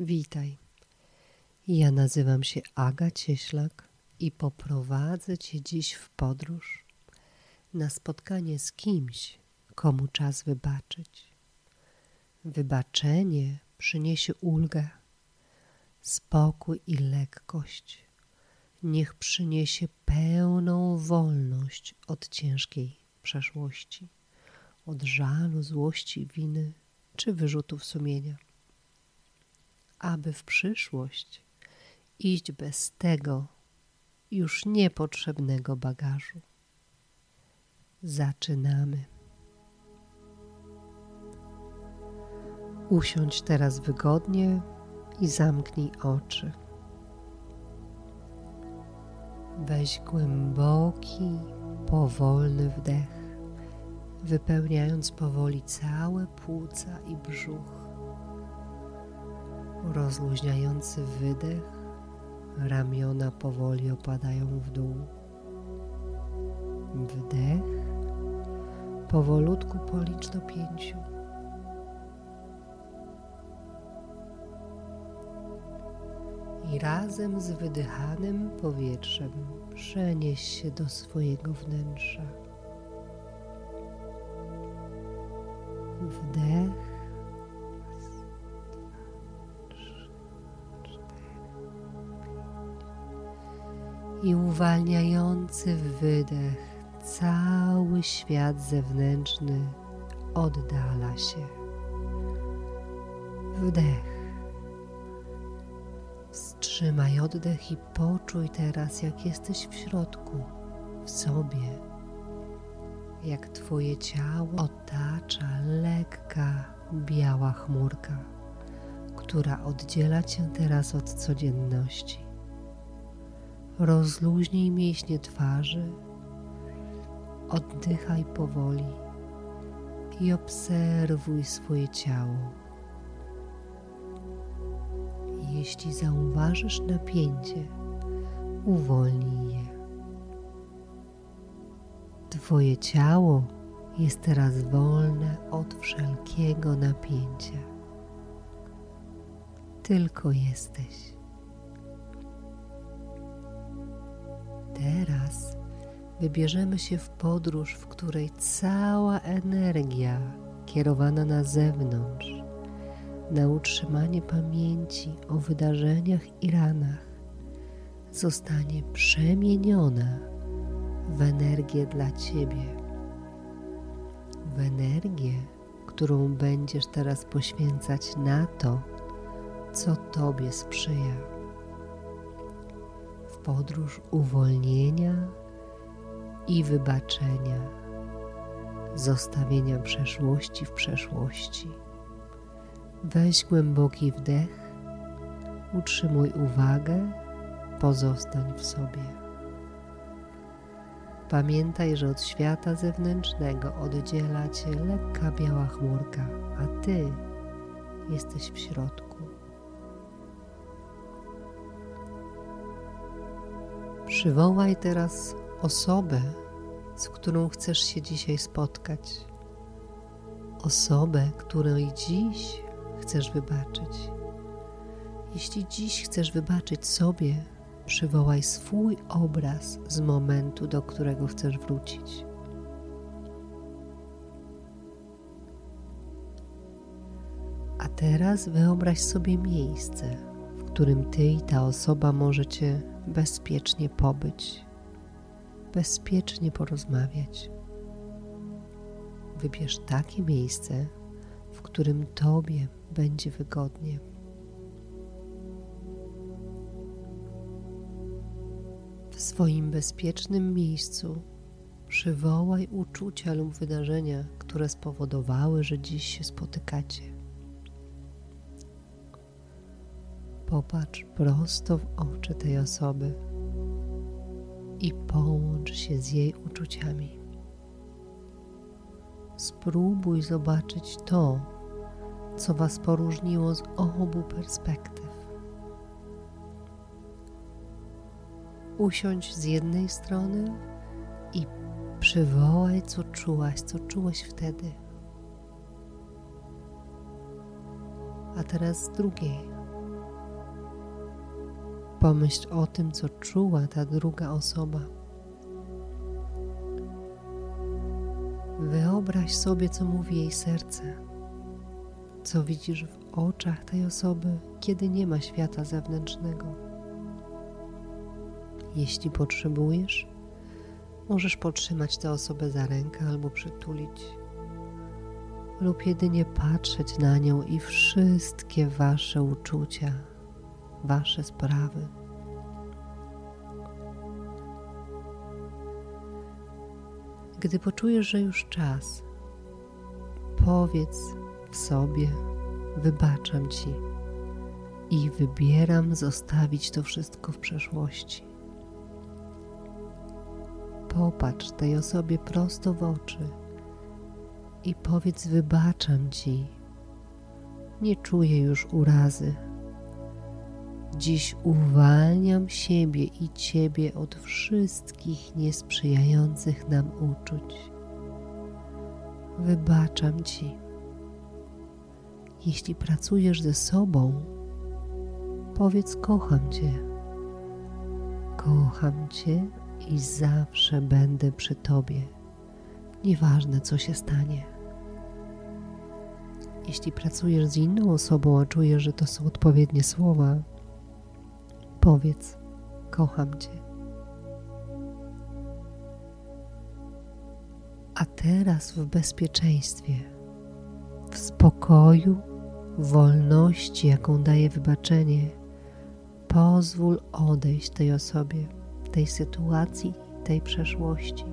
Witaj. Ja nazywam się Aga Cieślak i poprowadzę Cię dziś w podróż na spotkanie z kimś, komu czas wybaczyć. Wybaczenie przyniesie ulgę, spokój i lekkość. Niech przyniesie pełną wolność od ciężkiej przeszłości, od żalu, złości, winy czy wyrzutów sumienia aby w przyszłość iść bez tego już niepotrzebnego bagażu. Zaczynamy. Usiądź teraz wygodnie i zamknij oczy. Weź głęboki, powolny wdech, wypełniając powoli całe płuca i brzuch rozluźniający wydech, ramiona powoli opadają w dół. Wdech, powolutku policz do pięciu. I razem z wydychanym powietrzem przenieś się do swojego wnętrza. Wdech i uwalniający wydech cały świat zewnętrzny oddala się. Wdech. Wstrzymaj oddech i poczuj teraz, jak jesteś w środku, w sobie, jak Twoje ciało otacza lekka, biała chmurka, która oddziela Cię teraz od codzienności. Rozluźnij mięśnie twarzy, oddychaj powoli i obserwuj swoje ciało. Jeśli zauważysz napięcie, uwolnij je. Twoje ciało jest teraz wolne od wszelkiego napięcia. Tylko jesteś. Teraz wybierzemy się w podróż, w której cała energia kierowana na zewnątrz, na utrzymanie pamięci o wydarzeniach i ranach, zostanie przemieniona w energię dla Ciebie, w energię, którą będziesz teraz poświęcać na to, co Tobie sprzyja podróż uwolnienia i wybaczenia, zostawienia przeszłości w przeszłości. Weź głęboki wdech, utrzymuj uwagę, pozostań w sobie. Pamiętaj, że od świata zewnętrznego oddziela cię lekka biała chmurka, a ty jesteś w środku. Przywołaj teraz osobę, z którą chcesz się dzisiaj spotkać. Osobę, której dziś chcesz wybaczyć. Jeśli dziś chcesz wybaczyć sobie, przywołaj swój obraz z momentu, do którego chcesz wrócić. A teraz wyobraź sobie miejsce, w którym ty i ta osoba możecie bezpiecznie pobyć, bezpiecznie porozmawiać. Wybierz takie miejsce, w którym Tobie będzie wygodnie. W swoim bezpiecznym miejscu przywołaj uczucia lub wydarzenia, które spowodowały, że dziś się spotykacie. Popatrz prosto w oczy tej osoby i połącz się z jej uczuciami. Spróbuj zobaczyć to, co Was poróżniło z obu perspektyw. Usiądź z jednej strony i przywołaj, co czułaś, co czułeś wtedy. A teraz z drugiej Pomyśl o tym, co czuła ta druga osoba. Wyobraź sobie, co mówi jej serce, co widzisz w oczach tej osoby, kiedy nie ma świata zewnętrznego. Jeśli potrzebujesz, możesz podtrzymać tę osobę za rękę albo przytulić, lub jedynie patrzeć na nią i wszystkie wasze uczucia, wasze sprawy Gdy poczujesz, że już czas, powiedz w sobie: Wybaczam ci i wybieram zostawić to wszystko w przeszłości. Popatrz tej osobie prosto w oczy i powiedz: Wybaczam ci. Nie czuję już urazy Dziś uwalniam siebie i Ciebie od wszystkich niesprzyjających nam uczuć. Wybaczam Ci. Jeśli pracujesz ze sobą, powiedz: Kocham Cię. Kocham Cię i zawsze będę przy Tobie, nieważne co się stanie. Jeśli pracujesz z inną osobą, a czujesz, że to są odpowiednie słowa, Powiedz: Kocham Cię. A teraz w bezpieczeństwie, w spokoju, wolności, jaką daje wybaczenie, pozwól odejść tej osobie, tej sytuacji, tej przeszłości.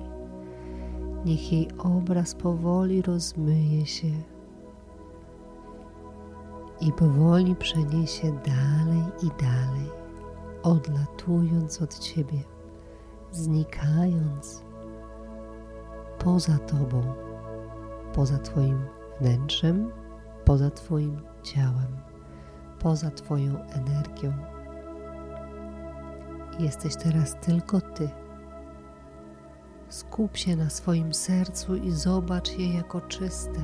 Niech jej obraz powoli rozmyje się i powoli przeniesie dalej i dalej odlatując od Ciebie, znikając poza Tobą, poza Twoim wnętrzem, poza Twoim ciałem, poza Twoją energią. Jesteś teraz tylko Ty. Skup się na swoim sercu i zobacz je jako czyste,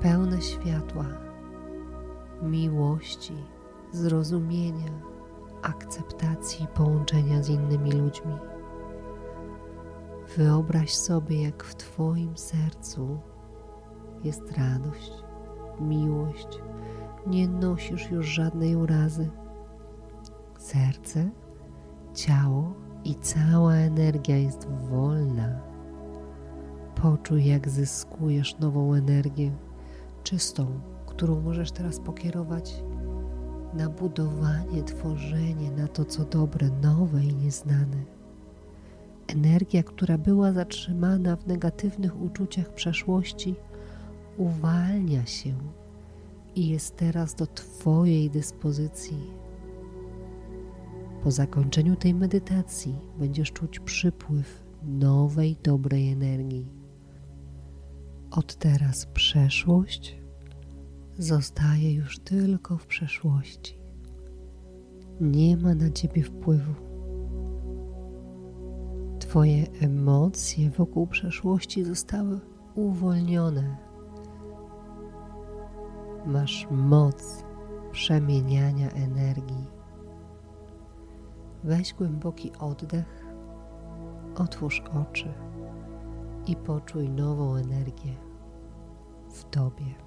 pełne światła, miłości, zrozumienia akceptacji połączenia z innymi ludźmi. Wyobraź sobie, jak w Twoim sercu jest radość, miłość, nie nosisz już żadnej urazy. Serce, ciało i cała energia jest wolna. Poczuj, jak zyskujesz nową energię, czystą, którą możesz teraz pokierować na budowanie, tworzenie, na to, co dobre, nowe i nieznane. Energia, która była zatrzymana w negatywnych uczuciach przeszłości, uwalnia się i jest teraz do Twojej dyspozycji. Po zakończeniu tej medytacji będziesz czuć przypływ nowej, dobrej energii. Od teraz przeszłość zostaje już tylko w przeszłości. Nie ma na ciebie wpływu. Twoje emocje wokół przeszłości zostały uwolnione. Masz moc przemieniania energii. Weź głęboki oddech, otwórz oczy i poczuj nową energię w Tobie.